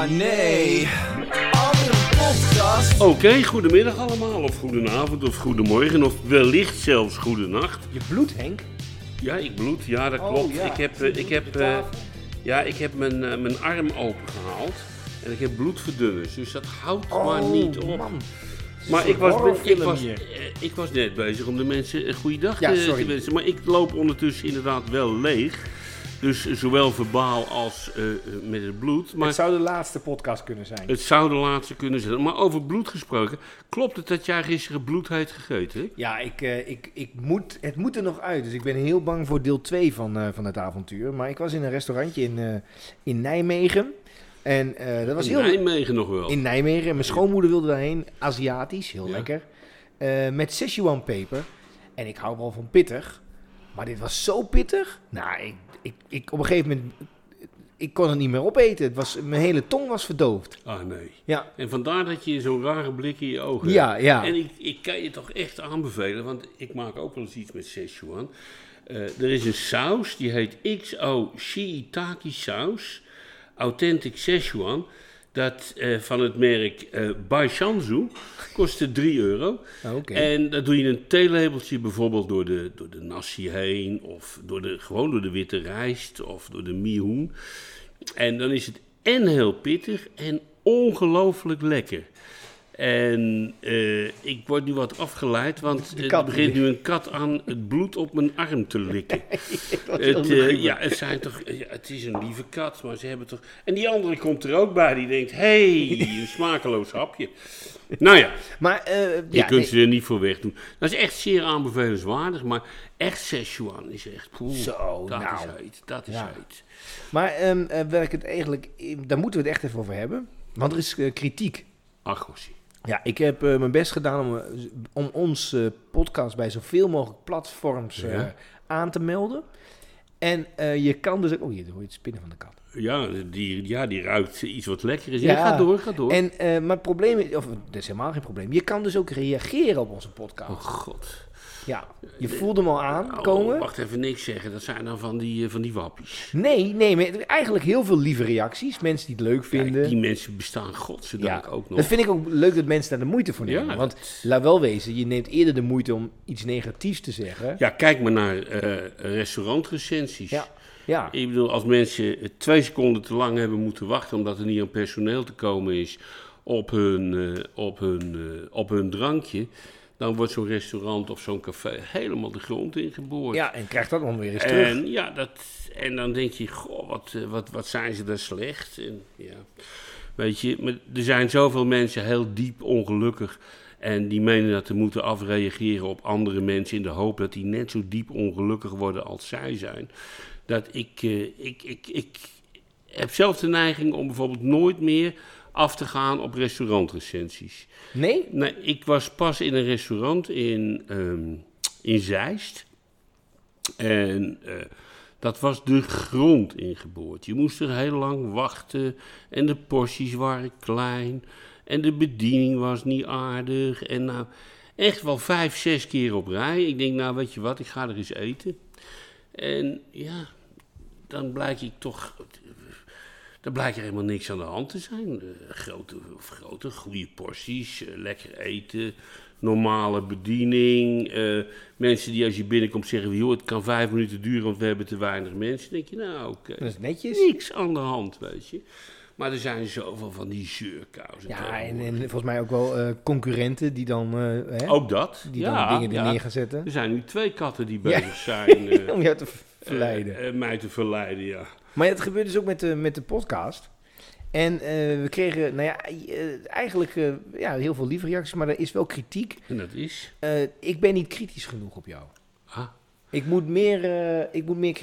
Oh nee. Andere podcast. Oké, goedemiddag allemaal, of goedenavond, of goedemorgen, of wellicht zelfs goedenacht. Je bloed, Henk? Ja, ik bloed, ja, dat Oh, klopt. ja. Ik heb, eh, ik heb, eh, ja, ik heb mijn, eh, mijn arm opengehaald en ik heb bloedverdunners, dus dat houdt maar Oh, niet op. man. Maar ik was, ik, was, hier. ik was net bezig om de mensen een goede dag Ja, te, sorry. te wensen. Maar ik loop ondertussen inderdaad wel leeg. Dus zowel verbaal als eh, eh, met het bloed. Maar Het zou de laatste podcast kunnen zijn. het zou de laatste kunnen zijn. Maar over bloed gesproken, klopt het dat jij gisteren bloed heeft gegeten? Ja, ik, eh, ik, ik moet, het moet er nog uit. Dus ik ben heel bang voor deel 2 van, van het avontuur. Maar ik was in een restaurantje in, in Nijmegen. En dat was In heel... Nijmegen nog wel. In Nijmegen. En mijn schoonmoeder wilde daarheen. Aziatisch, heel Ja. lekker. Met Szechuan peper. En ik hou wel van pittig. Maar dit was zo pittig. Nou, ik, ik, ik, op een gegeven moment... Ik kon het niet meer opeten. Het was, mijn hele tong was verdoofd. Ah nee. Ja, En vandaar dat je zo'n rare blik in je ogen ja, hebt. ja. En ik, ik kan je toch echt aanbevelen, want ik maak ook wel eens iets met Szechuan. Eh, er is een saus, die heet XO Shiitake saus. Authentic Szechuan. Dat eh, van het merk eh Baishanzu kostte 3 euro. Oké. En dan doe je een theelepeltje bijvoorbeeld door de, door de nasi heen, of door de, gewoon door de witte rijst, of door de mihoen. En dan is het en heel pittig en ongelooflijk lekker. En eh, ik word nu wat afgeleid, want er begint nu een kat aan het bloed op mijn arm te likken. Het, eh, ja, het, zijn toch, ja, het is een lieve kat, maar ze hebben toch... En die andere komt er ook bij, die denkt, hé, hey, een smakeloos hapje. Nou ja, Maar eh, je ja, kunt nee, ze er niet voor wegdoen. Dat is echt zeer aanbevelenswaardig, maar echt Szechuan is echt... poeh, Zo, dat nou. is heet, dat is Ja. heet. maar ehm, eh, waar ik het eigenlijk, daar moeten we het echt even over hebben. Want er is kritiek. Ach, gossie. Ja, ik heb eh, mijn best gedaan om, eh, om ons eh, podcast bij zoveel mogelijk platforms Ja. aan te melden. En je kan dus ook... Oh, hier hoor je het spinnen van de kat. Ja die, ja, die ruikt iets wat lekker is. Ja. Ja, ga door, ga door. En, eh, maar het probleem is... Of, dat is helemaal geen probleem. Je kan dus ook reageren op onze podcast. Oh god. Ja, je voelde hem al Oh, aankomen. wacht even, niks zeggen. Dat zijn dan van die, eh, van die wappies. Nee, nee, maar eigenlijk heel veel lieve reacties. Mensen die het leuk vinden. Die mensen bestaan godzijdank ook nog. Dat vind ik ook leuk dat mensen daar de moeite voor nemen. Ja, Want laat wel wezen, je neemt eerder de moeite om iets negatiefs te zeggen. Ja, kijk maar naar eh restaurantrecensies. Ja. Ja, Ik bedoel, als mensen twee seconden te lang hebben moeten wachten omdat er niet aan personeel te komen is op hun, eh, op hun, eh, op hun drankje, dan wordt zo'n restaurant of zo'n café helemaal de grond ingeboord. ja en krijg dat dan weer eens terug. En, ja, dat, en dan denk je, goh, wat, eh, wat, wat zijn ze daar slecht. En, ja, weet je, maar er zijn zoveel mensen heel diep ongelukkig. En die menen dat te moeten afreageren op andere mensen in de hoop dat die net zo diep ongelukkig worden als zij zijn. Dat ik, eh, ik, ik, ik heb zelf de neiging om bijvoorbeeld nooit meer af te gaan op restaurantrecensies. Nee? Nee, ik was pas in een restaurant in, ehm, in Zeist. En eh, dat was de grond ingeboord. Je moest er heel lang wachten. En de porties waren klein. En de bediening was niet aardig. En nou, echt wel vijf, zes keer op rij. Ik denk, nou weet je wat, ik ga er eens eten. En ja, dan blijkt ik toch... Dan blijkt er helemaal niks aan de hand te zijn. Eh, grote, of grote, goede porties, eh, lekker eten, normale bediening. eh, mensen die als je binnenkomt zeggen, joh, het kan vijf minuten duren, want we hebben te weinig mensen. Dan denk je, nou oké, Dat is netjes. niks aan de hand, weet je. Maar er zijn zoveel van die zeurkousen. Ja, en, en volgens mij ook wel concurrenten die dan, hè, Ook dat. die ja, dan dingen er ja. neer gaan zetten. Er zijn nu twee katten die Ja. bezig zijn eh, Om jou te verleiden. eh, eh, mij te verleiden, ja. Maar het gebeurt dus ook met de, met de podcast. En eh, we kregen, nou ja, eigenlijk ja, heel veel lieve reacties, maar er is wel kritiek. En dat is... Ik ben niet kritisch genoeg op jou. Ah, Ik moet meer, ik moet meer,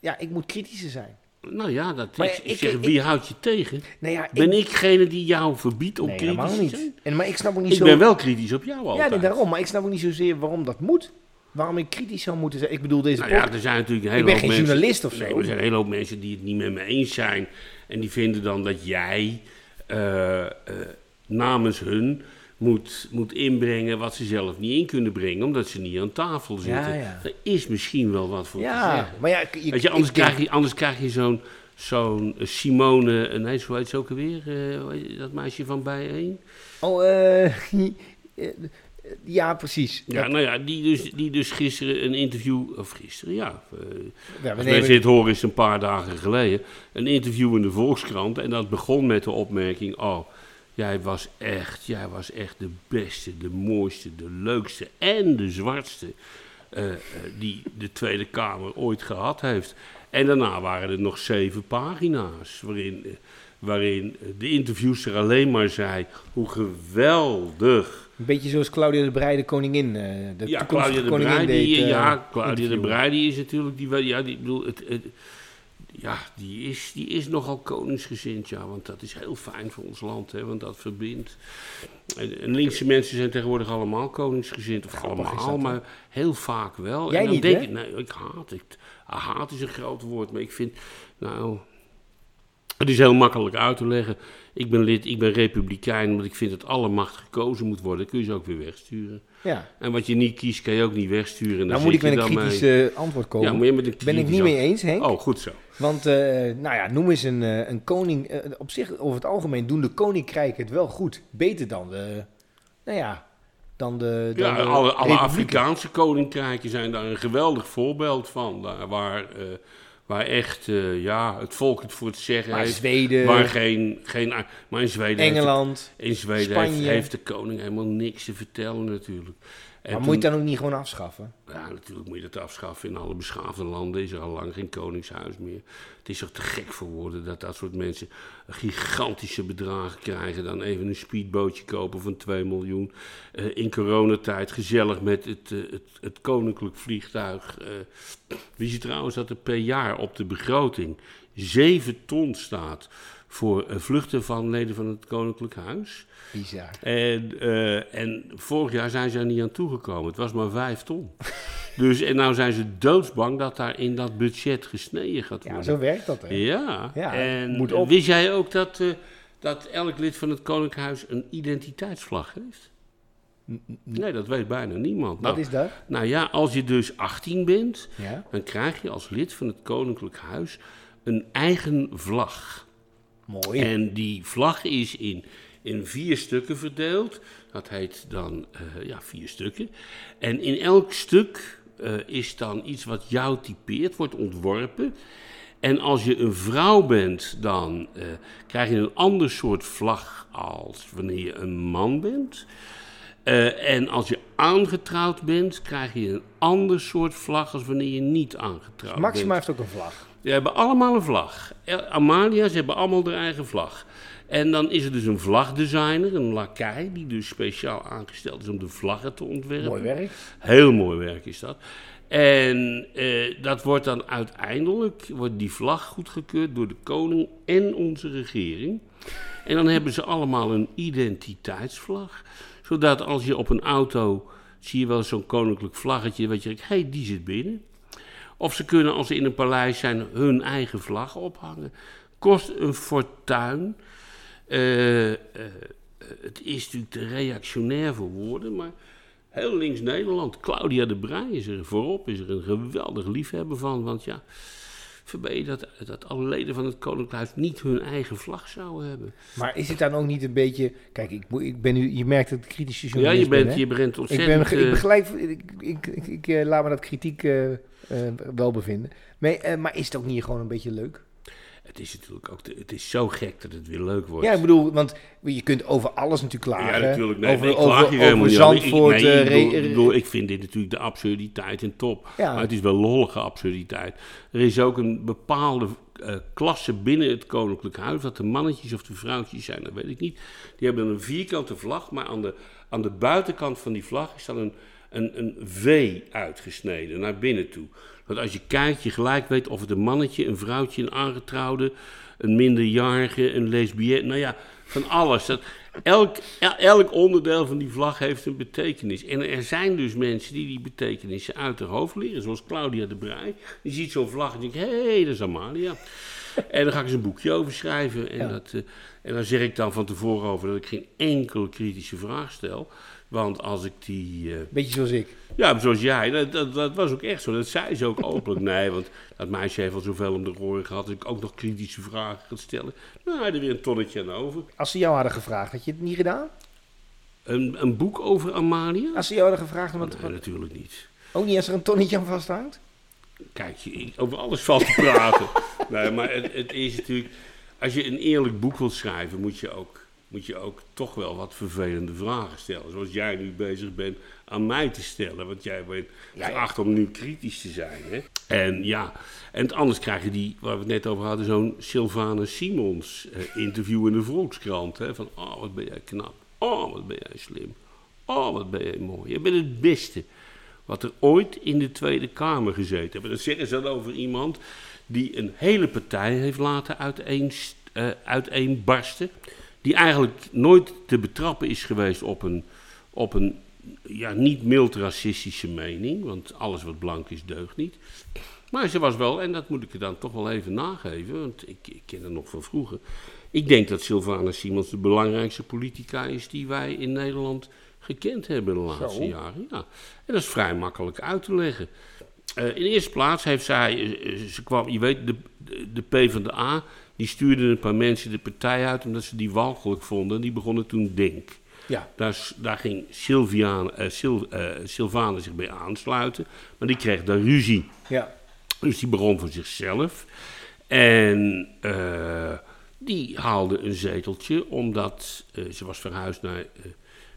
ja, ik moet kritischer zijn. nou ja, dat Maar ik, ik ik- zeg, ik- wie houdt je tegen? Nou ja, Ben ik degene die jou verbiedt om nee, kritisch helemaal te niet. zijn? En, maar ik snap ook niet Ik zo... ben wel kritisch op jou ja, altijd. nee, daarom. Maar ik snap ook niet zozeer waarom dat moet. Waarom ik kritisch zou moeten zijn. Ik bedoel, deze Nou ja, er zijn natuurlijk een Ik hele ben hoop geen mensen... journalist of zo. Nee, er zijn een hele hoop mensen die het niet met me eens zijn. En die vinden dan dat jij eh, eh, namens hun moet, moet inbrengen wat ze zelf niet in kunnen brengen, omdat ze niet aan tafel zitten. ja. Er is misschien wel wat voor te Ja, zeggen. maar ja... Je, Weet je, anders, ik denk- krijg je, anders krijg je zo'n zo'n Simone, eh, nee, zo heet ze ook alweer, dat meisje van Bijeen. Oh, eh, ja, precies. Ja, Dat- nou ja, die dus, die dus gisteren een interview, of gisteren, ja, eh, ja, we als nemen- mensen dit horen is een paar dagen geleden, een interview in de Volkskrant. En dat begon met de opmerking, oh, jij was echt, jij was echt de beste, de mooiste, de leukste en de zwartste eh, eh, die de Tweede Kamer ooit gehad heeft. En daarna waren er nog zeven pagina's waarin, waarin de interviewster alleen maar zei hoe geweldig Een beetje zoals Claudia de Breij, de koningin. eh, de ja, Claudia de koningin Breij, die, deed, eh, ja, Claudia de. Breij, die is natuurlijk, die, wel- ja, die, bedoel, het, het- ja, die is, die is nogal koningsgezind, ja, want dat is heel fijn voor ons land, hè, want dat verbindt. En, en linkse mensen zijn tegenwoordig allemaal koningsgezind, of Grappig allemaal, dat, maar heel vaak wel. Jij en dan niet, denk hè? ik, nee, ik haat het. Haat is een groot woord, maar ik vind, nou, het is heel makkelijk uit te leggen. Ik ben lid, ik ben republikein, omdat ik vind dat alle macht gekozen moet worden. Dan kun je ze ook weer wegsturen. Ja, En wat je niet kiest, kan je ook niet wegsturen. En daar nou moet ik met een dan kritisch mee. eh, antwoord komen. Ja, met een ben ik niet mee eens, Henk. Oh, goed zo. Want, eh, nou ja, noem eens een, eh, een koning. op zich, over het algemeen, doen de koninkrijken het wel goed. Beter dan de. Nou ja, dan de. Dan Ja, de alle. Afrikaanse koninkrijken zijn daar een geweldig voorbeeld van. Daar, waar, waar echt eh, ja, het volk het voor het zeggen Maar heeft. Zweden, Waar geen, geen, maar in Zweden, Engeland. in Zweden heeft de koning helemaal niks te vertellen natuurlijk. En Maar toen- moet je het dan ook niet gewoon afschaffen? Ja, natuurlijk moet je dat afschaffen. In alle beschaafde landen is er al lang geen koningshuis meer. Het is toch te gek voor woorden dat dat soort mensen gigantische bedragen krijgen. Dan even een speedbootje kopen van 2 miljoen. Eh, in coronatijd gezellig met het, eh, het, het koninklijk vliegtuig. Wie ziet trouwens dat er per jaar op de begroting 7 ton staat voor eh, vluchten van leden van het koninklijk huis. Bizar. En, eh, en vorig jaar zijn ze er niet aan toegekomen. Het was maar vijf ton. Dus en nou zijn ze doodsbang dat daar in dat budget gesneden gaat Ja, worden. zo werkt dat, hè? Ja, Ja, en moet op. wist jij ook dat, eh, dat elk lid van het Koninkhuis een identiteitsvlag heeft? Nee, dat weet bijna niemand. Wat Nou, is dat? nou ja, als je dus 18 bent, Ja, dan krijg je als lid van het Koninklijk Huis een eigen vlag. Mooi. En die vlag is in, in vier stukken verdeeld. Dat heet dan eh, ja, vier stukken. En in elk stuk eh, is dan iets wat jou typeert, wordt ontworpen. En als je een vrouw bent, dan eh, krijg je een ander soort vlag als wanneer je een man bent. En als je aangetrouwd bent, krijg je een ander soort vlag als wanneer je niet aangetrouwd Maxima bent. heeft ook een vlag. Ze hebben allemaal een vlag. Amalia, ze hebben allemaal hun eigen vlag. En dan is er dus een vlagdesigner, een lakij, die dus speciaal aangesteld is om de vlaggen te ontwerpen. Mooi werk. Heel mooi werk is dat. En eh, dat wordt dan uiteindelijk, wordt die vlag goedgekeurd door de koning en onze regering. En dan hebben ze allemaal een identiteitsvlag. Zodat als je op een auto, zie je wel zo'n koninklijk vlaggetje, weet je, hé, hey, die zit binnen. Of ze kunnen, als ze in een paleis zijn, hun eigen vlag ophangen. Kost een fortuin. Eh, eh, het is natuurlijk te reactionair voor woorden, maar heel links Nederland, Claudia de Breij is er voorop, is er een geweldig liefhebber van. Want ja, verbeter je dat, dat alle leden van het Koninklijk Huis niet hun eigen vlag zouden hebben. Maar is het dan ook niet een beetje... Kijk, ik, ik ben nu... Je merkt dat ik kritische Ja, journalist je bent, ben, je bent Ik, ontzettend... ben, ik eh, begrijp... Ik, ik, ik, ik, eh, laat me dat kritiek eh, wel bevinden. Maar, maar is het ook niet gewoon een beetje leuk? Het is natuurlijk ook, te- het is zo gek dat het weer leuk wordt. Ja, ik bedoel, want je kunt over alles natuurlijk klagen. Ja, natuurlijk. Nee, over nee, ik klaag over, hier helemaal over. Ik- Zandvoort. nee, ik, bedoel, re- ik bedoel, ik vind dit natuurlijk de absurditeit in top. Ja. Maar het is wel lollige absurditeit. Er is ook een bepaalde eh, klasse binnen het Koninklijk Huis. Dat de mannetjes of de vrouwtjes zijn, dat weet ik niet. Die hebben dan een vierkante vlag, maar aan de, aan de buitenkant van die vlag is dan een, een, een V uitgesneden naar binnen toe. Want als je kijkt, je gelijk weet of het een mannetje, een vrouwtje, een aangetrouwde, een minderjarige, een lesbienne, nou ja, van alles. Dat, elk, el- elk onderdeel van die vlag heeft een betekenis. En er zijn dus mensen die die betekenissen uit hun hoofd leren, zoals Claudia de Breij. Die ziet zo'n vlag en denkt, hé, hey, dat is Amalia. En dan ga ik eens een boekje over schrijven. En, Ja. dat, eh, en dan zeg ik dan van tevoren over dat ik geen enkele kritische vraag stel. Want als ik die... eh, Beetje zoals ik. Ja, zoals jij, dat, dat, dat was ook echt zo. Dat zei ze ook openlijk. Nee, want dat meisje heeft al zoveel om de oren gehad... dat ik ook nog kritische vragen ga stellen. Nou, er weer een tonnetje aan over. Als ze jou hadden gevraagd, had je het niet gedaan? Een, een boek over Amalia? Als ze jou hadden gevraagd, want, Nee, natuurlijk niet. ook niet als er een tonnetje aan vasthangt? Kijk, je- over alles valt te praten. nee, maar het, het is natuurlijk... Als je een eerlijk boek wilt schrijven, moet je, ook, moet je ook toch wel wat vervelende vragen stellen. Zoals jij nu bezig bent aan mij te stellen. Want jij bent Ja, geacht om nu kritisch te zijn. Hè? En ja, en anders krijg je die, waar we het net over hadden, zo'n Sylvana Simons eh, interview in de Volkskrant. Hè? Van, oh, wat ben jij knap. Oh, wat ben jij slim. Oh, wat ben jij mooi. Je bent het beste wat er ooit in de Tweede Kamer gezeten hebben. Dat zeggen ze dan over iemand die een hele partij heeft laten uiteen, eh, uiteenbarsten. Die eigenlijk nooit te betrappen is geweest op een, op een ja, niet mild racistische mening. Want alles wat blank is, deugt niet. Maar ze was wel, en dat moet ik er dan toch wel even nageven, want ik, ik ken haar nog van vroeger. Ik denk dat Sylvana Simons de belangrijkste politica is die wij in Nederland gekend hebben de laatste Zo. jaren. Ja. En dat is vrij makkelijk uit te leggen. Eh, in de eerste plaats heeft zij, eh, ze kwam, je weet, de, de, de PvdA, die stuurde een paar mensen de partij uit omdat ze die walgelijk vonden. En die begonnen toen Denk. Ja. Daar, daar ging Sylviane, eh, Sil, eh, Sylvane zich bij aansluiten, maar die kreeg daar ruzie. Ja. Dus die begon voor zichzelf. En eh, die haalde een zeteltje omdat ze was verhuisd naar,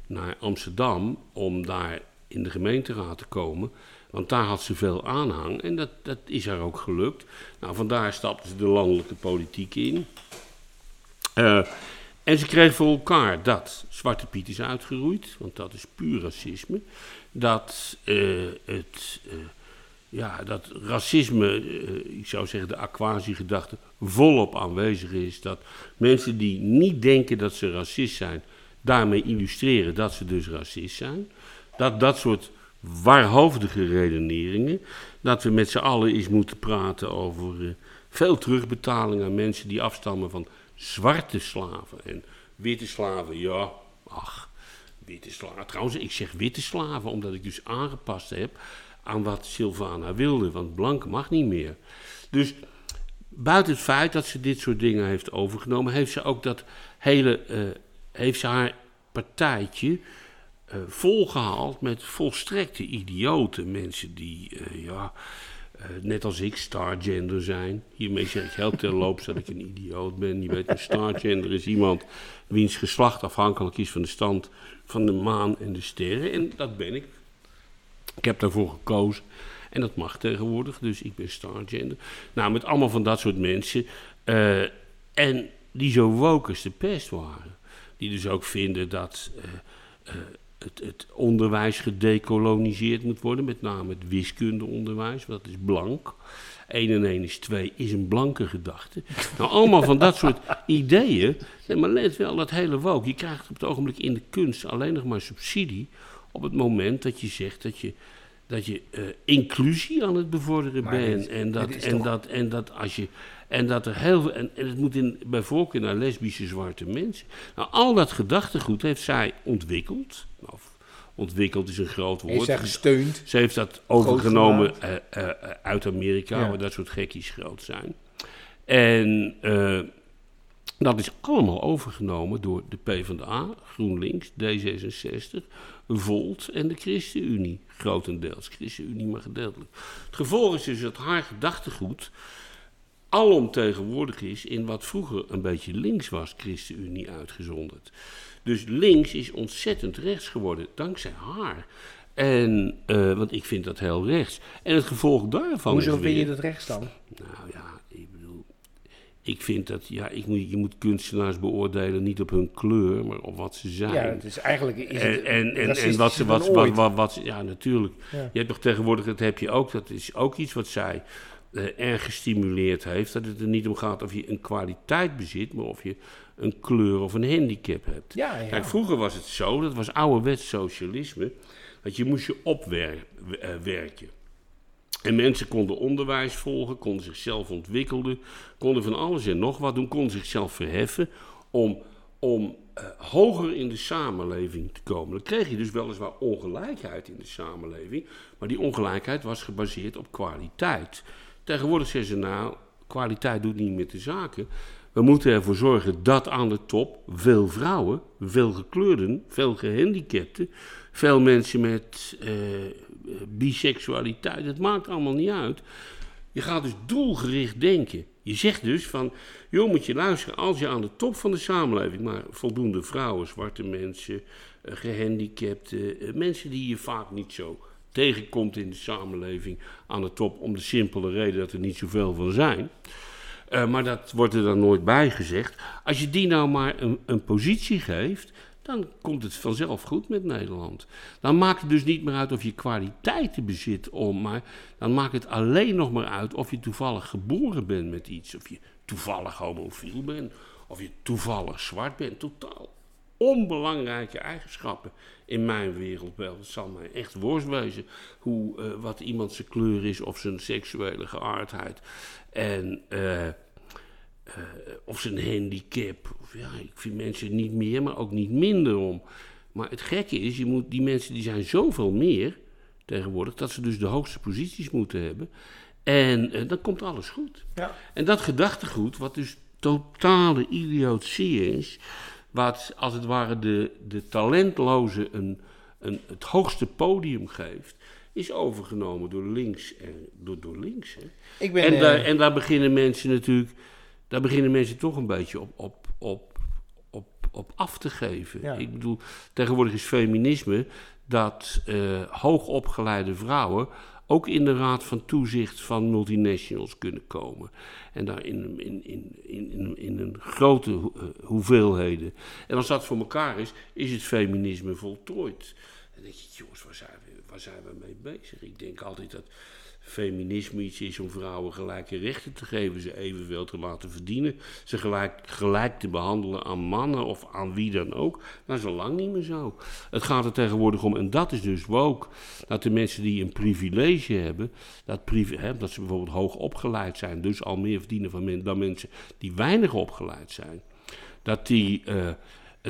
naar Amsterdam om daar in de gemeenteraad te komen. Want daar had ze veel aanhang en dat, dat is haar ook gelukt. Nou, vandaar stapte ze de landelijke politiek in. Eh, en ze kreeg voor elkaar dat Zwarte Piet is uitgeroeid, want dat is puur racisme. Dat eh, het eh, ja, dat racisme, ik zou zeggen de aquasi-gedachte, volop aanwezig is. Dat mensen die niet denken dat ze racist zijn, daarmee illustreren dat ze dus racist zijn. Dat dat soort waarhoofdige redeneringen, dat we met z'n allen eens moeten praten over eh, veel terugbetaling aan mensen die afstammen van zwarte slaven. En witte slaven, ja, ach, witte slaven. Trouwens, ik zeg witte slaven omdat ik dus aangepast heb aan wat Sylvana wilde, want blank mag niet meer. Dus buiten het feit dat ze dit soort dingen heeft overgenomen, heeft ze ook dat hele, eh, heeft ze haar partijtje eh, volgehaald met volstrekte idioten. Mensen die, eh, ja, eh, net als ik, stargender zijn. Hiermee zeg ik heel terloops dat ik een idioot ben. Je weet, een stargender is iemand wiens geslacht afhankelijk is van de stand van de maan en de sterren. En dat ben ik. Ik heb daarvoor gekozen. En dat mag tegenwoordig, dus ik ben stargender. Nou, met allemaal van dat soort mensen. en die zo woke als de pest waren. Die dus ook vinden dat het, het onderwijs gedecoloniseerd moet worden. Met name het wiskundeonderwijs, want dat is blank. 1 en 1 is 2 is een blanke gedachte. Nou, allemaal van dat soort ideeën. Nee, maar let wel, dat hele woke. Je krijgt op het ogenblik in de kunst alleen nog maar subsidie. op het moment dat je zegt dat je. Dat je eh, inclusie aan het bevorderen Maar bent. dit- en, dat, en, toch- dat, en dat als je. En dat er heel veel. En, en het moet in, bij voorkeur naar lesbische zwarte mensen. Nou, al dat gedachtegoed heeft zij ontwikkeld. Of ontwikkeld is een groot woord. Heeft zij gesteund? Ze heeft dat overgenomen eh, eh, uit Amerika, Ja. waar dat soort gekkies groot zijn. En dat is allemaal overgenomen door de PvdA, GroenLinks, D66, Volt en de ChristenUnie. Grotendeels, ChristenUnie maar gedeeltelijk. Het gevolg is dus dat haar gedachtegoed alomtegenwoordig is in wat vroeger een beetje links was, ChristenUnie uitgezonderd. Dus links is ontzettend rechts geworden, dankzij haar. En, eh, want ik vind dat heel rechts. En het gevolg daarvan Hoezo is vind je dat rechts dan? Nou ja. Ik vind dat, ja, ik moet, je moet kunstenaars beoordelen niet op hun kleur, maar op wat ze zijn. Ja, het is eigenlijk... Is het En, en, en, wat ze, wat, wat, wat, wat, ja, natuurlijk. Ja. Je hebt toch tegenwoordig, dat heb je ook, dat is ook iets wat zij eh, erg gestimuleerd heeft. Dat het er niet om gaat of je een kwaliteit bezit, maar of je een kleur of een handicap hebt. Ja, ja. Kijk, vroeger was het zo, dat was ouderwets socialisme, dat je moest je opwerken. En mensen konden onderwijs volgen, konden zichzelf ontwikkelen, konden van alles en nog wat doen, konden zichzelf verheffen om, om eh, hoger in de samenleving te komen. Dan kreeg je dus weliswaar ongelijkheid in de samenleving, maar die ongelijkheid was gebaseerd op kwaliteit. Tegenwoordig zeggen ze nou, kwaliteit doet niet meer de zaken. We moeten ervoor zorgen dat aan de top veel vrouwen, veel gekleurden, veel gehandicapten, veel mensen met eh, biseksualiteit, het maakt allemaal niet uit. Je gaat dus doelgericht denken. Je zegt dus van, joh, moet je luisteren, als je aan de top van de samenleving, maar voldoende vrouwen, zwarte mensen, eh, gehandicapten, eh, mensen die je vaak niet zo tegenkomt in de samenleving aan de top, om de simpele reden dat er niet zoveel van zijn. Uh, maar dat wordt er dan nooit bij gezegd. Als je die nou maar een, een positie geeft, dan komt het vanzelf goed met Nederland. Dan maakt het dus niet meer uit of je kwaliteiten bezit, om, maar dan maakt het alleen nog maar uit of je toevallig geboren bent met iets. Of je toevallig homofiel bent, of je toevallig zwart bent. Totaal onbelangrijke eigenschappen in mijn wereldbeeld. Het zal mij echt worst wezen hoe, uh, wat iemand zijn kleur is of zijn seksuele geaardheid. En... Uh, uh, of zijn handicap. Of, ja, ik vind mensen niet meer, maar ook niet minder om. Maar het gekke is, je moet, die mensen die zijn zoveel meer tegenwoordig, dat ze dus de hoogste posities moeten hebben. En uh, dan komt alles goed. Ja. En dat gedachtegoed, wat dus totale idiotie is, wat als het ware de, de talentloze een, een, het hoogste podium geeft, is overgenomen door links en door, door links. Hè. Ik ben, en, eh, daar, en daar beginnen mensen natuurlijk, daar beginnen mensen toch een beetje op, op, op, op, op af te geven. Ja. Ik bedoel, tegenwoordig is feminisme dat eh, hoogopgeleide vrouwen ook in de raad van toezicht van multinationals kunnen komen. En daar in, in, in, in, in een grote eh, hoeveelheden. En als dat voor elkaar is, is het feminisme voltooid. En dan denk je, jongens, waar zijn, we, waar zijn we mee bezig? Ik denk altijd dat feminisme iets is om vrouwen gelijke rechten te geven, ze evenveel te laten verdienen, ze gelijk, gelijk te behandelen aan mannen of aan wie dan ook. Maar zo lang niet meer zo. Het gaat er tegenwoordig om, en dat is dus woke, dat de mensen die een privilege hebben, dat, hè, dat ze bijvoorbeeld hoog opgeleid zijn, dus al meer verdienen van dan mensen die weinig opgeleid zijn, dat die uh,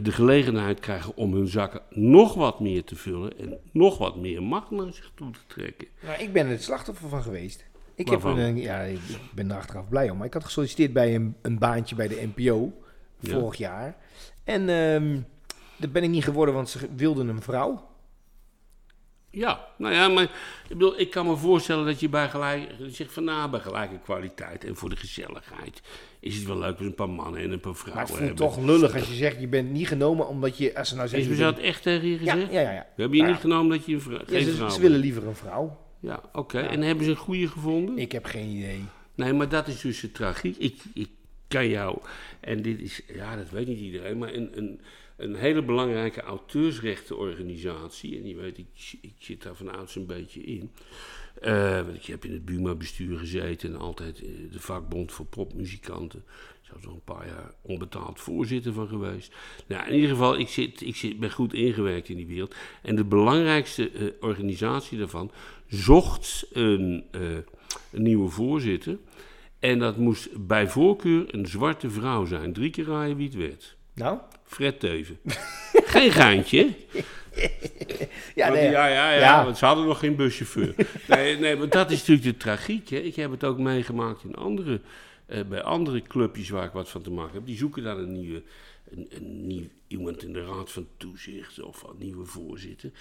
de gelegenheid krijgen om hun zakken nog wat meer te vullen en nog wat meer macht naar zich toe te trekken. Nou, ik ben het slachtoffer van geweest. Ik, heb een, ja, ik ben er achteraf blij om. Maar ik had gesolliciteerd bij een, een baantje bij de NPO Ja. vorig jaar. En ehm dat ben ik niet geworden, want ze wilden een vrouw. Ja, nou ja, maar ik, bedoel, ik kan me voorstellen dat je bij gelijk, zegt van nou, bij gelijke kwaliteit en voor de gezelligheid is het wel leuk als een paar mannen en een paar Maar het vrouwen voelt hebben. toch lullig als je zegt, je bent niet genomen omdat je, als ze nou Is zeggen... we je dat echt tegen je ja, gezegd? ja, ja, ja. Heb je Ja. niet genomen dat je een vrou- Ja, ze, vrouw ze willen liever een vrouw. Ja, oké. Ja. En hebben ze een goede gevonden? Ik heb geen idee. Nee, maar dat is dus de tragiek. Ik, ik kan jou, en dit is, ja, dat weet niet iedereen, maar een, een, een hele belangrijke auteursrechtenorganisatie, en je weet, ik, ik zit daar van ouds een beetje in. Eh, want ik heb in het Buma-bestuur gezeten en altijd eh, de vakbond voor popmuzikanten. Ik zou er een paar jaar onbetaald voorzitter van geweest. Nou, in ieder geval, ik, zit, ik zit, ben goed ingewerkt in die wereld. En de belangrijkste eh, organisatie daarvan zocht een, een nieuwe voorzitter. En dat moest bij voorkeur een zwarte vrouw zijn. Drie keer raaien wie het werd. Nou? Fred Teven. Geen geintje. Ja, nee, ja, ja, ja, Ja. want ze hadden nog geen buschauffeur. nee, nee, maar dat is natuurlijk de tragiek. Hè. Ik heb het ook meegemaakt in andere, eh, bij andere clubjes waar ik wat van te maken heb. Die zoeken dan een nieuwe, een, een nieuw, iemand in de raad van toezicht of een nieuwe voorzitter.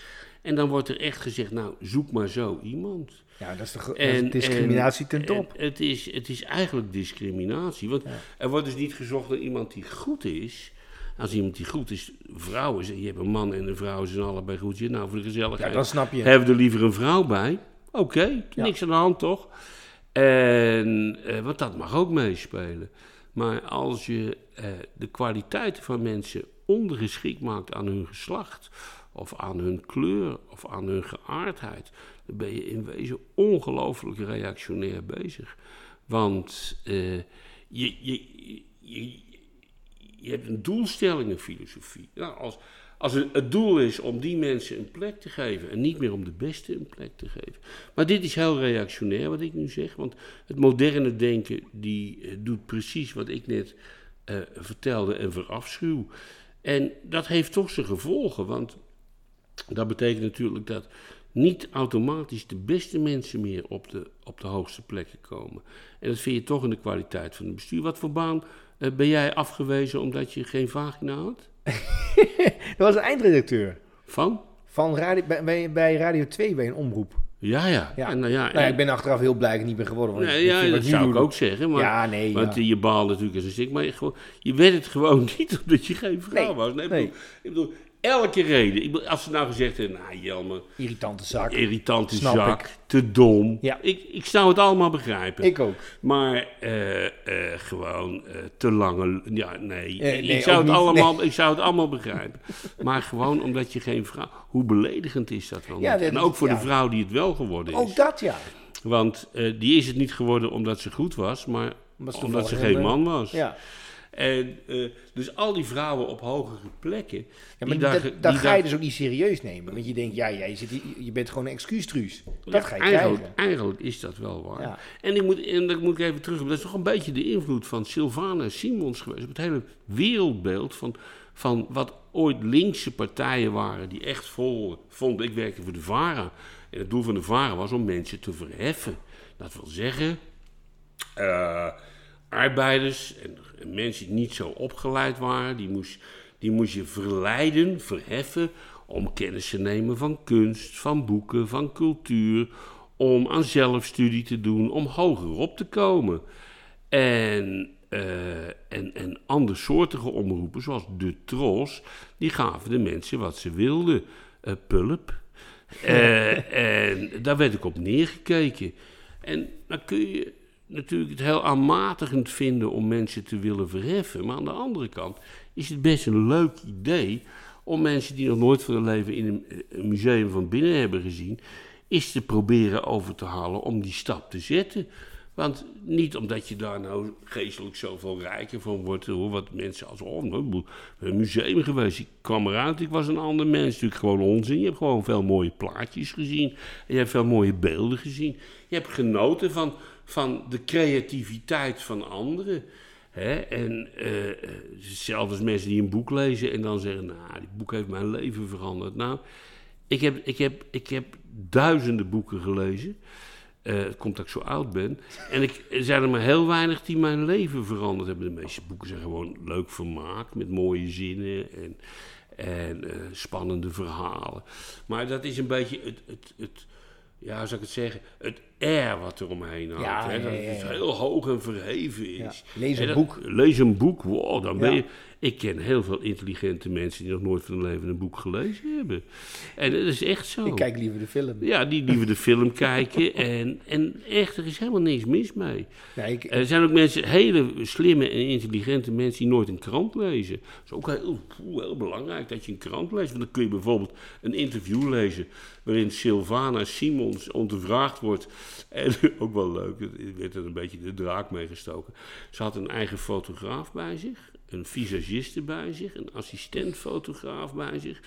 En dan wordt er echt gezegd, nou, zoek maar zo iemand. Ja, dat is, de, dat is discriminatie ten top. en het, is, het is eigenlijk discriminatie. Want er wordt dus niet gezocht naar iemand die goed is. Als iemand die goed is, vrouw is, en je hebt een man en een vrouw, ze zijn allebei goed. Je, nou, voor de gezelligheid. Ja, dan snap je. Hebben we er liever een vrouw bij? Oké, niks aan de hand toch? En, eh, want dat mag ook meespelen. Maar als je eh, de kwaliteiten van mensen ondergeschikt maakt aan hun geslacht, of aan hun kleur, of aan hun geaardheid, dan ben je in wezen ongelooflijk reactionair bezig. Want eh, je, je, je, je hebt een doelstellingenfilosofie. Nou, als, als het, doel is om die mensen een plek te geven en niet meer om de beste een plek te geven. Maar dit is heel reactionair wat ik nu zeg, want het moderne denken die eh, doet precies wat ik net eh, vertelde en verafschuw. En dat heeft toch zijn gevolgen, want dat betekent natuurlijk dat niet automatisch de beste mensen meer op de, op de hoogste plekken komen. En dat vind je toch in de kwaliteit van het bestuur. Wat voor baan eh, ben jij afgewezen omdat je geen vagina had? Dat was een eindredacteur Van? van radio, bij- bij, Radio 2 bij een omroep. Ja, ja. Ja. En, nou ja, Nou ik ben achteraf heel blij dat ik niet ben geworden. Want Nee, ja, dat zou ik ook zeggen. Maar, Ja, nee, Want je baal natuurlijk als een stik. Maar je, gewoon, je werd het gewoon niet omdat je geen vrouw Nee, was. Nee, ik, nee. bedoel, ik bedoel, elke reden. Ik als ze nou gezegd hebben, nou Jelme, Irritante zak. irritante Snap zak, ik. te dom. Ja. Ik, ik zou het allemaal begrijpen. Ik ook. Maar eh, eh, gewoon eh, te lange. Ja, nee. Nee, ik, zou het niet. allemaal, ik zou het allemaal begrijpen. maar gewoon omdat je geen vrouw. Hoe beledigend is dat wel? Ja, niet? dat en is- ook voor ja. de vrouw die het wel geworden is. Ook dat, ja. Want die is het niet geworden omdat ze goed was, maar Omdat ze omdat ze geen een, man was. Ja, En, eh, dus al die vrouwen op hogere plekken. ja maar daar dat, ga je dus ook niet serieus nemen. Want je denkt, ja, jij zit je bent gewoon een excuustruus. Dat Ja, ga je eigenlijk, krijgen. eigenlijk is dat wel waar. Ja. En, ik moet, en dat moet ik even terug. Dat is toch een beetje de invloed van Sylvana Simons geweest. Op het hele wereldbeeld van, van wat ooit linkse partijen waren. Die echt vol vonden. Ik werkte voor de VARA. En het doel van de VARA was om mensen te verheffen. Dat wil zeggen. eh, arbeiders en, en mensen die niet zo opgeleid waren, die moest, die moest je verleiden, verheffen, om kennis te nemen van kunst, van boeken, van cultuur, om aan zelfstudie te doen, om hoger op te komen. En, eh, en, en andersoortige omroepen, zoals de Tros, die gaven de mensen wat ze wilden. Eh, pulp. Eh, en daar werd ik op neergekeken. En dan kun je natuurlijk het heel aanmatigend vinden om mensen te willen verheffen. Maar aan de andere kant is het best een leuk idee om mensen die nog nooit van hun leven in een, een museum van binnen hebben gezien, is te proberen over te halen om die stap te zetten. Want niet omdat je daar nou geestelijk zoveel rijker van wordt, hoor, wat mensen als, oh, nou, ben een museum geweest, ik kwam eruit, ik was een ander mens. Natuurlijk gewoon onzin. Je hebt gewoon veel mooie plaatjes gezien, en je hebt veel mooie beelden gezien. Je hebt genoten van, van de creativiteit van anderen. Hè? En eh, eh, als mensen die een boek lezen en dan zeggen, nou, dit boek heeft mijn leven veranderd. Nou, ik heb, ik heb, ik heb duizenden boeken gelezen. Eh, het komt dat ik zo oud ben. En ik, er zijn er maar heel weinig die mijn leven veranderd hebben. De meeste boeken zijn gewoon leuk vermaak met mooie zinnen en, en spannende verhalen. Maar dat is een beetje het, het, het ja, hoe zou ik het zeggen, het air wat er omheen hangt. Ja, hè? Dat ja, ja, het ja. heel hoog en verheven is. Lees En een dat- boek. Lees een boek, wow, dan ben je... Ik ken heel veel intelligente mensen die nog nooit van hun leven een boek gelezen hebben. En dat is echt zo. Ik kijk liever de film. Ja, die liever de film kijken. En, en echt, er is helemaal niks mis mee. Nee, ik, Er zijn ook mensen, hele slimme en intelligente mensen die nooit een krant lezen. Dat is ook heel, heel belangrijk dat je een krant leest. Want dan kun je bijvoorbeeld een interview lezen waarin Sylvana Simons ondervraagd wordt. En ook wel leuk, er werd er een beetje de draak mee gestoken. Ze had een eigen fotograaf bij zich, een visagiste bij zich, een assistentfotograaf bij zich.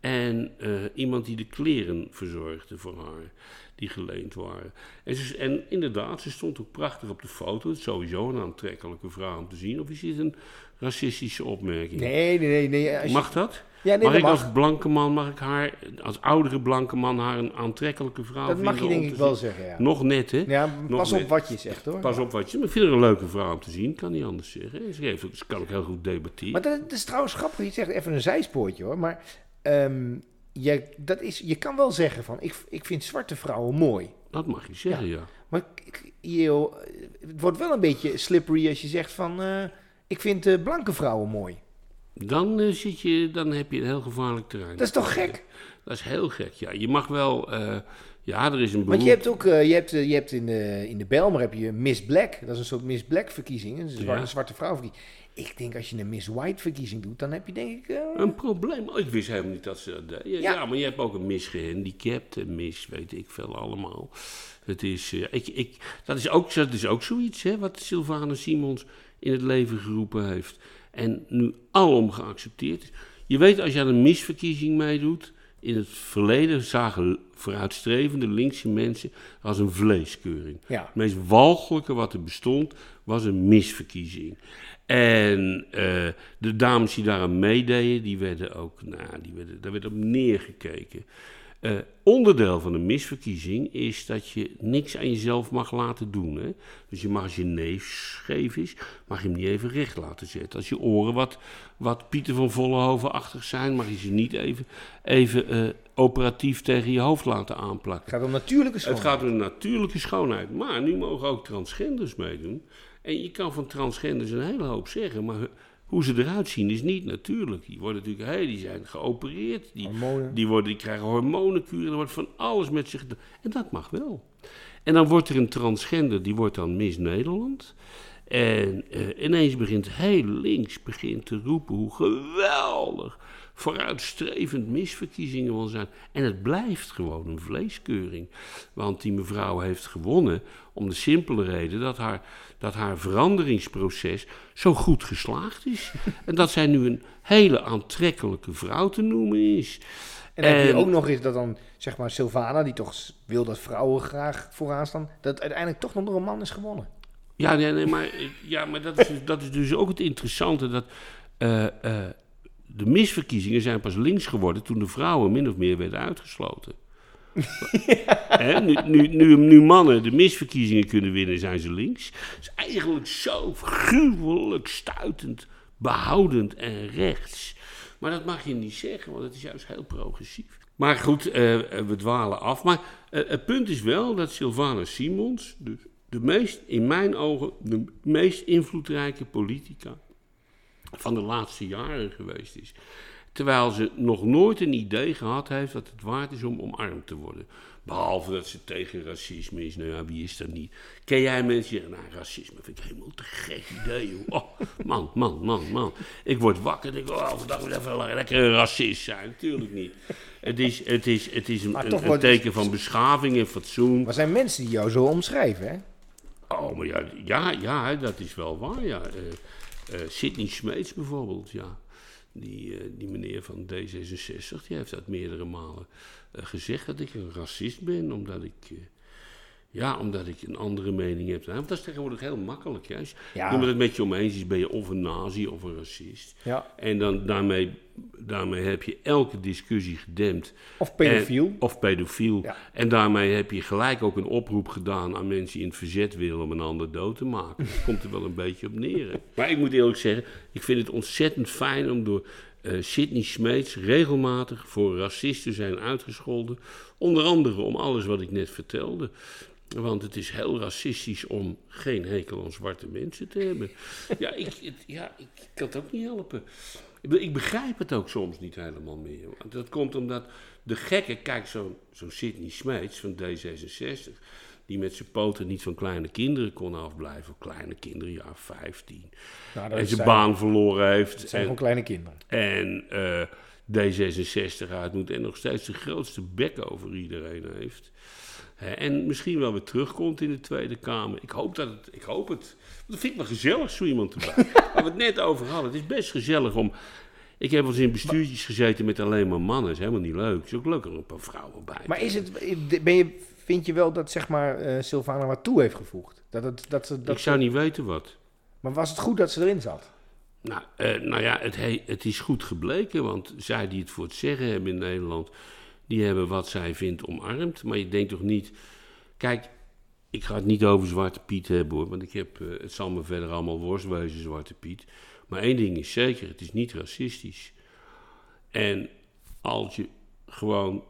En eh, iemand die de kleren verzorgde voor haar, die geleend waren. En, ze, en inderdaad, ze stond ook prachtig op de foto. Het is sowieso een aantrekkelijke vrouw om te zien. Of is dit een racistische opmerking? nee, nee, nee. nee Mag dat? Ja, nee, mag dat ik mag. als blanke man, mag ik haar, als oudere blanke man, haar een aantrekkelijke vrouw Dat mag vinden je denk ik wel zeggen, ja. Nog net, hè? Ja, pas op wat je zegt, hoor. Pas op wat je... Maar ik vind haar een leuke vrouw om te zien, kan niet anders zeggen. Ze, heeft ze kan ook heel goed debatteren. Maar dat, dat is trouwens grappig. Je zegt even een zijspoortje, hoor. Maar ehm, je, dat is, je kan wel zeggen van, ik, ik vind zwarte vrouwen mooi. Dat mag je zeggen, ja. Maar je, het wordt wel een beetje slippery als je zegt van, eh, ik vind eh, blanke vrouwen mooi. Dan, eh, zit je, dan heb je een heel gevaarlijk terrein. Dat is toch gek? Dat is heel gek, ja. Je mag wel... eh, ja, er is een beroep... Want je hebt ook, eh, je hebt, je hebt in de, in de Belmer heb je Miss Black. Dat is een soort Miss Black verkiezing. Een zwarte, Ja. zwarte vrouw verkiezing. Ik denk als je een Miss White verkiezing doet, dan heb je denk ik... Een probleem. Oh, ik wist helemaal niet dat ze dat deden. Ja, Ja. maar je hebt ook een mis gehandicapt, een mis, weet ik veel allemaal. Het is, ik, ik, dat, is ook, dat is ook zoiets hè, wat Sylvana Simons in het leven geroepen heeft. En nu alom geaccepteerd is. Je weet, als je aan een misverkiezing meedoet. In het verleden zagen vooruitstrevende linkse mensen als een vleeskeuring. Ja. Het meest walgelijke wat er bestond was een misverkiezing. En eh, de dames die daaraan meededen, die werden ook, nou, die werden, daar werd op neergekeken. Eh, onderdeel van een misverkiezing is dat je niks aan jezelf mag laten doen. Hè? Dus je mag als je neus scheef is, mag je hem niet even recht laten zetten. Als je oren wat, wat Pieter van Vollenhoven-achtig zijn, mag je ze niet even, even eh, operatief tegen je hoofd laten aanplakken. Het gaat om natuurlijke Het gaat om natuurlijke schoonheid. Maar nu mogen ook transgenders meedoen. En je kan van transgenders een hele hoop zeggen, maar hoe ze eruit zien is niet natuurlijk. Die worden natuurlijk, hey, die zijn geopereerd, die, Hormonen. die, worden, die krijgen hormonenkuren, er wordt van alles met zich gedaan. En dat mag wel. En dan wordt er een transgender, die wordt dan Miss Nederland. En eh, ineens begint heel links begint te roepen hoe geweldig vooruitstrevend misverkiezingen wel zijn. En het blijft gewoon een vleeskeuring. Want die mevrouw heeft gewonnen om de simpele reden dat haar, dat haar veranderingsproces zo goed geslaagd is. en dat zij nu een hele aantrekkelijke vrouw te noemen is. En heb je ook nog eens dat dan, zeg maar, Sylvana, die toch wil dat vrouwen graag vooraan staan, dat uiteindelijk toch nog door een man is gewonnen. Ja, nee, nee, maar, ja, maar dat, is, dus- dat is dus ook het interessante. Dat eh, eh, de misverkiezingen zijn pas links geworden toen de vrouwen min of meer werden uitgesloten. Nu, nu, nu, nu mannen de misverkiezingen kunnen winnen, zijn ze links. Het is eigenlijk zo gruwelijk stuitend, behoudend en rechts. Maar dat mag je niet zeggen, want het is juist heel progressief. Maar goed, eh, eh, we dwalen af. Maar eh, het punt is wel dat Sylvana Simons, dus de meest, in mijn ogen, de meest invloedrijke politica van de laatste jaren geweest is. Terwijl ze nog nooit een idee gehad heeft dat het waard is om omarmd te worden. Behalve dat ze tegen racisme is. Nou ja, wie is dat niet? Ken jij mensen die zeggen, nou, racisme vind ik helemaal te gek idee, joh. Oh, man, man, man, man. Ik word wakker en denk, oh, vandaag moet even lekker een racist zijn. Natuurlijk niet. Het is, het is, het is een, teken van beschaving en fatsoen. Maar zijn mensen die jou zo omschrijven, hè? Oh, maar ja, ja, ja dat is wel waar, ja. Eh, Sidney Smeets bijvoorbeeld, ja. Die, eh, die meneer van D66, die heeft dat meerdere malen eh, gezegd dat ik een racist ben, omdat ik... ja, omdat ik een andere mening heb. Want dat is tegenwoordig heel makkelijk. Hè. Als Ja. het met je omeens is, ben je of een nazi of een racist. Ja. En dan, daarmee, daarmee heb je elke discussie gedempt. Of pedofiel. En- of pedofiel. Ja. En daarmee heb je gelijk ook een oproep gedaan aan mensen die in het verzet willen om een ander dood te maken. Dat komt er wel een beetje op neer. hè. Maar ik moet eerlijk zeggen, ik vind het ontzettend fijn om door eh Sidney Smeets regelmatig voor racist te zijn uitgescholden. Onder andere om alles wat ik net vertelde. Want het is heel racistisch om geen hekel aan zwarte mensen te hebben. Ja, ik, het- ja, ik kan het ook niet helpen. Ik be- Ik begrijp het ook soms niet helemaal meer. Dat komt omdat de gekke, kijk, zo'n zo'n Sidney Smeets van D66, die met zijn poten niet van kleine kinderen kon afblijven. Kleine kinderen, ja, 15. Nou, En zijn baan verloren heeft. Het zijn en- gewoon kleine kinderen. en eh, D66 uit moet en nog steeds de grootste bek over iedereen heeft. En misschien wel weer terugkomt in de Tweede Kamer. Ik hoop, dat het, ik hoop het. Want Dat vind ik wel gezellig, zo iemand erbij. Waar we het net over hadden. Het is best gezellig om... Ik heb wel eens in bestuurtjes gezeten met alleen maar mannen. Dat is helemaal niet leuk. Het is ook leuk om een paar vrouwen bij te Maar is het, ben je, vind je wel dat zeg maar, eh Sylvana wat toe heeft gevoegd? Dat het, dat ze, dat Ik zou niet weten wat. Maar was het goed dat ze erin zat? Nou, eh, nou ja, het, he- het is goed gebleken, want zij die het voor het zeggen hebben in Nederland, die hebben wat zij vindt omarmd. Maar je denkt toch niet, kijk, ik ga het niet over Zwarte Piet hebben hoor, want ik heb, eh, het zal me verder allemaal worst wezen, Zwarte Piet. Maar één ding is zeker, het is niet racistisch. En als je gewoon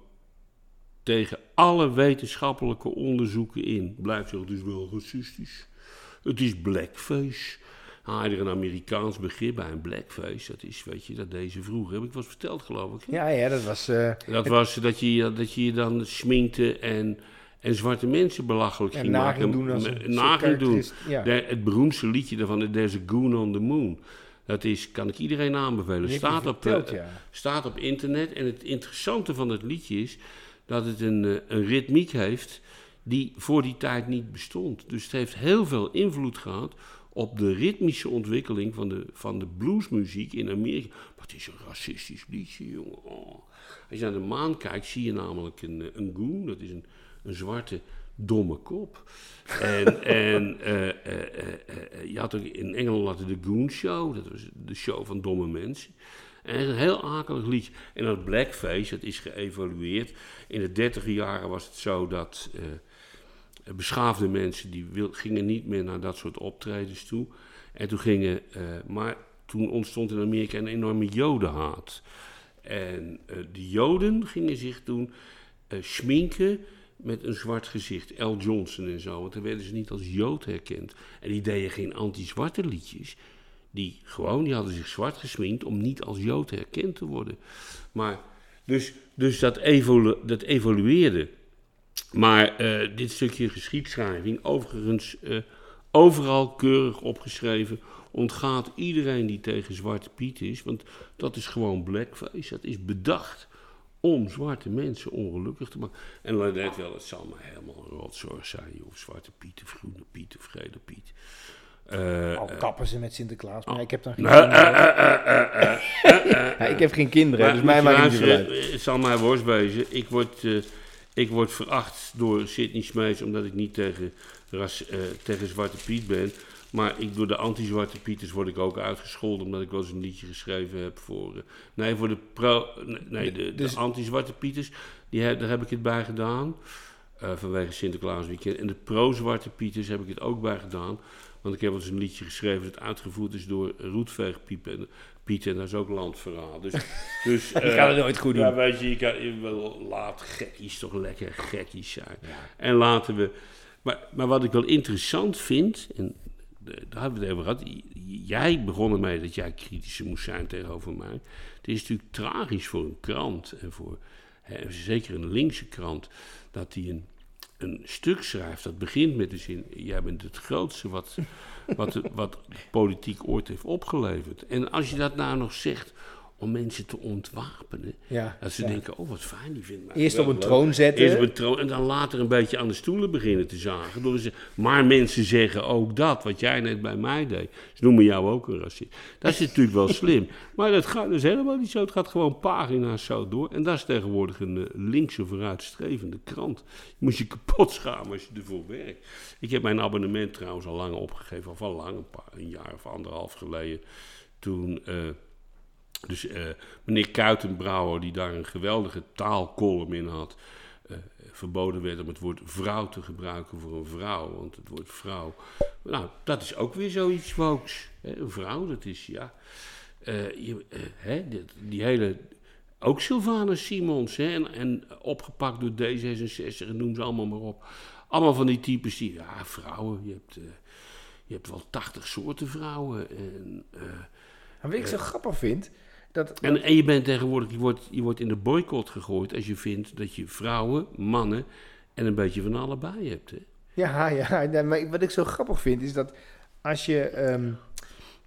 tegen alle wetenschappelijke onderzoeken in blijft zeggen, het is wel racistisch. Het is blackface. Er een Amerikaans begrip bij, een blackface. Dat is, weet je, dat deze vroeger, heb ik was verteld geloof ik. hè? Ja, ja, dat was... eh, Dat was dat je, je- dat je dan sminkte en, en zwarte mensen belachelijk en ging maken. doen als een naging doen. Ja. De- het beroemdste liedje daarvan, There's a Goon on the Moon. Dat is, kan ik iedereen aanbevelen. Staat op, eh, ja. staat op internet. En het interessante van het liedje is dat het een, eh, een ritmiek heeft die voor die tijd niet bestond. Dus het heeft heel veel invloed gehad op de ritmische ontwikkeling van de, van de bluesmuziek in Amerika. Het is een racistisch liedje, jongen. Oh. Als je naar de maan kijkt, zie je namelijk een, eh, een goon. Dat is een, een zwarte, domme kop. En, en eh, eh, je had ook in Engeland had de Goon Show. Dat was de show van domme mensen. En is een heel akelig liedje. En dat blackface, dat is geëvalueerd. In de dertiger jaren was het zo dat beschaafde mensen... die wil, gingen niet meer naar dat soort optredens toe. En toen gingen... eh, maar toen ontstond in Amerika een enorme jodenhaat. En eh, de joden gingen zich toen eh, schminken met een zwart gezicht. L. Johnson en zo, want dan werden ze niet als jood herkend. En die deden geen anti-zwarte liedjes. Die gewoon, die hadden zich zwart gesminkt om niet als jood herkend te worden. Maar, dus, dus dat, dat evolueerde. Maar eh, dit stukje geschiedschrijving, overigens eh, overal keurig opgeschreven, ontgaat iedereen die tegen Zwarte Piet is. Want dat is gewoon blackface. Dat is bedacht om zwarte mensen ongelukkig te maken. En let wel, het zal maar helemaal een rotzorg zijn. Of Zwarte Piet, of Groene Piet, of Gele Piet. Eh, Al kappen ze met Sinterklaas, maar ik heb dan geen kinderen. ik heb geen kinderen, maar dus mij maakt het niet uit. Het zal mij worst wezen. Ik word, ik word veracht door Sidney Smeets omdat ik niet tegen, ras, eh, tegen Zwarte Piet ben. Maar ik, door de anti-Zwarte Pieters word ik ook uitgescholden omdat ik wel eens een liedje geschreven heb voor... eh, nee, voor de, pro, nee, de, Dus- de anti-Zwarte Pieters, die heb, daar heb ik het bij gedaan. eh, vanwege Sinterklaas weekend. En de pro-Zwarte Pieters heb ik het ook bij gedaan. Want ik heb wel eens een liedje geschreven dat uitgevoerd is door Roetveegpiep en Piet. En dat is ook landverhaal. Dus, dus, eh, kan het nooit goed doen. ja, weet je, je kan, laat gekkies toch lekker gekkies zijn. En laten we... Maar, maar wat ik wel interessant vind, en eh, daar hebben we het over gehad. Jij begon ermee dat jij kritischer moest zijn tegenover mij. Het is natuurlijk tragisch voor een krant, en voor hè, zeker een linkse krant, dat die een, een stuk schrijft dat begint met de zin: Jij bent het grootste wat, wat, wat politiek ooit heeft opgeleverd. En als je dat nou nog zegt om mensen te ontwapenen, Ja, dat ze ja. denken: Oh, wat fijn, die vindt mij. Eerst op een troon zetten. Eerst op een troon en dan later een beetje aan de stoelen beginnen te zagen. Door ze, maar mensen zeggen ook dat, wat jij net bij mij deed. Ze noemen jou ook een racist. Dat is natuurlijk wel slim. Maar dat gaat dus helemaal niet zo. Het gaat gewoon pagina's zo door. En dat is tegenwoordig een eh, linkse vooruitstrevende krant. Je moet je kapot schamen als je ervoor werkt. Ik heb mijn abonnement trouwens al lang opgegeven. Of al lang, een, paar, een jaar of anderhalf geleden. Toen... eh, dus eh, meneer Kuitenbrouwer, die daar een geweldige taalkolom in had, eh, verboden werd om het woord vrouw te gebruiken voor een vrouw. Want het woord vrouw, nou, dat is ook weer zoiets. Hè? Een vrouw, dat is, ja, eh, je, hè, die hele, ook Sylvana Simons, hè? En, en opgepakt door D66, en noem ze allemaal maar op. Allemaal van die types die, ja, vrouwen, je hebt, je hebt wel 80 soorten vrouwen. En, wat ik zo grappig vind, dat... en, en je bent tegenwoordig, je wordt, je wordt in de boycott gegooid als je vindt dat je vrouwen, mannen en een beetje van allebei hebt. Hè? Ja, ja, ja, maar wat ik zo grappig vind is dat als je, ehm,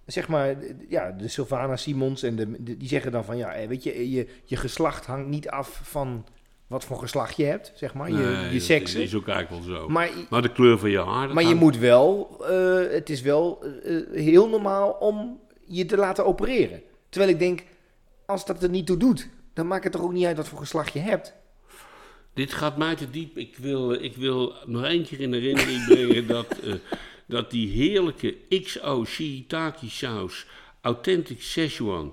zeg maar, ja, de Sylvana Simons en de, de- die zeggen dan van, ja, eh, weet je, je, je geslacht hangt niet af van wat voor geslacht je hebt, zeg maar, je, Nee, je dat seks. is ook eigenlijk wel zo. Maar, Maar de kleur van je haar. dat maar je moet wel, eh, het is wel eh, eh, heel normaal om je te laten opereren. Terwijl ik denk, als dat er niet toe doet, dan maakt het toch ook niet uit wat voor geslacht je hebt. Dit gaat mij te diep. Ik wil, ik wil nog één keer in herinnering brengen dat, eh, dat die heerlijke XO shiitake saus, Authentic Szechuan,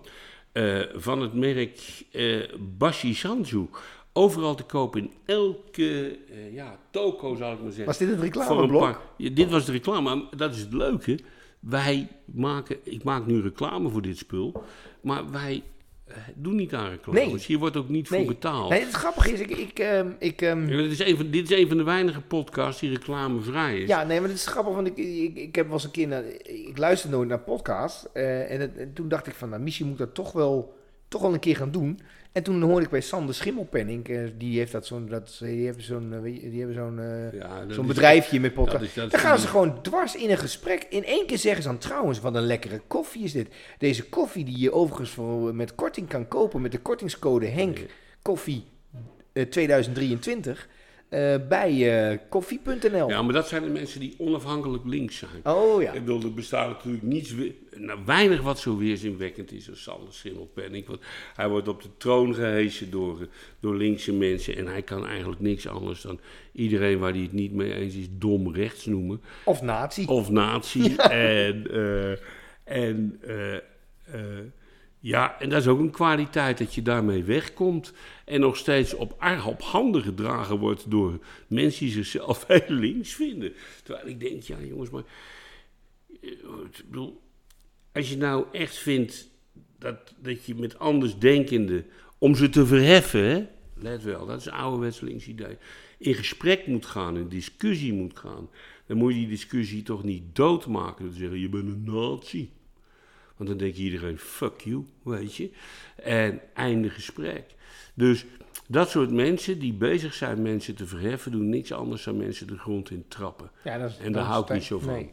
eh, van het merk eh Bashi Sanju, overal te kopen in elke ja, toko, zal ik maar zeggen. Was dit het een reclameblok? paar- Ja, dit was de reclame, maar dat is het leuke. Wij maken, ik maak nu reclame voor dit spul, maar wij doen niet aan reclame. Nee. Dus hier wordt ook niet voor betaald. Nee, het grappige is, ik, ik, ehm, ik ehm, Ja, dit, is een van, dit is een van de weinige podcasts die reclamevrij is. Ja, nee, maar het is grappig, want ik, ik, ik heb wel eens een keer naar, ik luister nooit naar podcasts. eh, en, het- en toen dacht ik van, nou, misschien moet dat toch wel, toch wel een keer gaan doen. En toen hoorde ik bij Sander Schimmelpenning, eh, die heeft dat zo'n, dat, die hebben zo'n, eh, die hebben zo'n, eh, Ja, zo'n bedrijfje met dat is Dan gaan ze gewoon dwars in een gesprek. In één keer zeggen ze dan trouwens, wat een lekkere koffie is dit. Deze koffie die je overigens voor, met korting kan kopen met de kortingscode Henk Koffie eh, 2023. Eh, bij eh, koffie.nl. Ja, maar dat zijn de mensen die onafhankelijk links zijn. Oh ja. Ik bedoel, er bestaat natuurlijk niets, nou, weinig wat zo weerzinwekkend is als Sander Schimmelpenninck. Want hij wordt op de troon gehesen door, door linkse mensen en hij kan eigenlijk niks anders dan iedereen waar hij het niet mee eens is dom rechts noemen. Of nazi. Of nazi. En, eh, en ja, en dat is ook een kwaliteit dat je daarmee wegkomt. En nog steeds op, op handen gedragen wordt door mensen die zichzelf heel links vinden. Terwijl ik denk, ja jongens, maar. eh, Ik bedoel, als je nou echt vindt dat, dat je met andersdenkenden, om ze te verheffen, hè, let wel, dat is ouderwets links idee, in gesprek moet gaan, in discussie moet gaan, dan moet je die discussie toch niet doodmaken. Dan zeggen je bent een nazi. Want dan denkt iedereen, fuck you, weet je. En einde gesprek. Dus dat soort mensen die bezig zijn mensen te verheffen, doen niks anders dan mensen de grond in trappen. Ja, dat is, En daar hou ik niet zo van. Nee.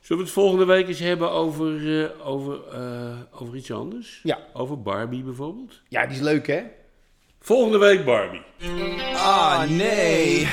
Zullen we het volgende week eens hebben over, eh, over, eh, over iets anders? Ja. Over Barbie bijvoorbeeld? ja, die is leuk hè? Volgende week Barbie. Ah, nee.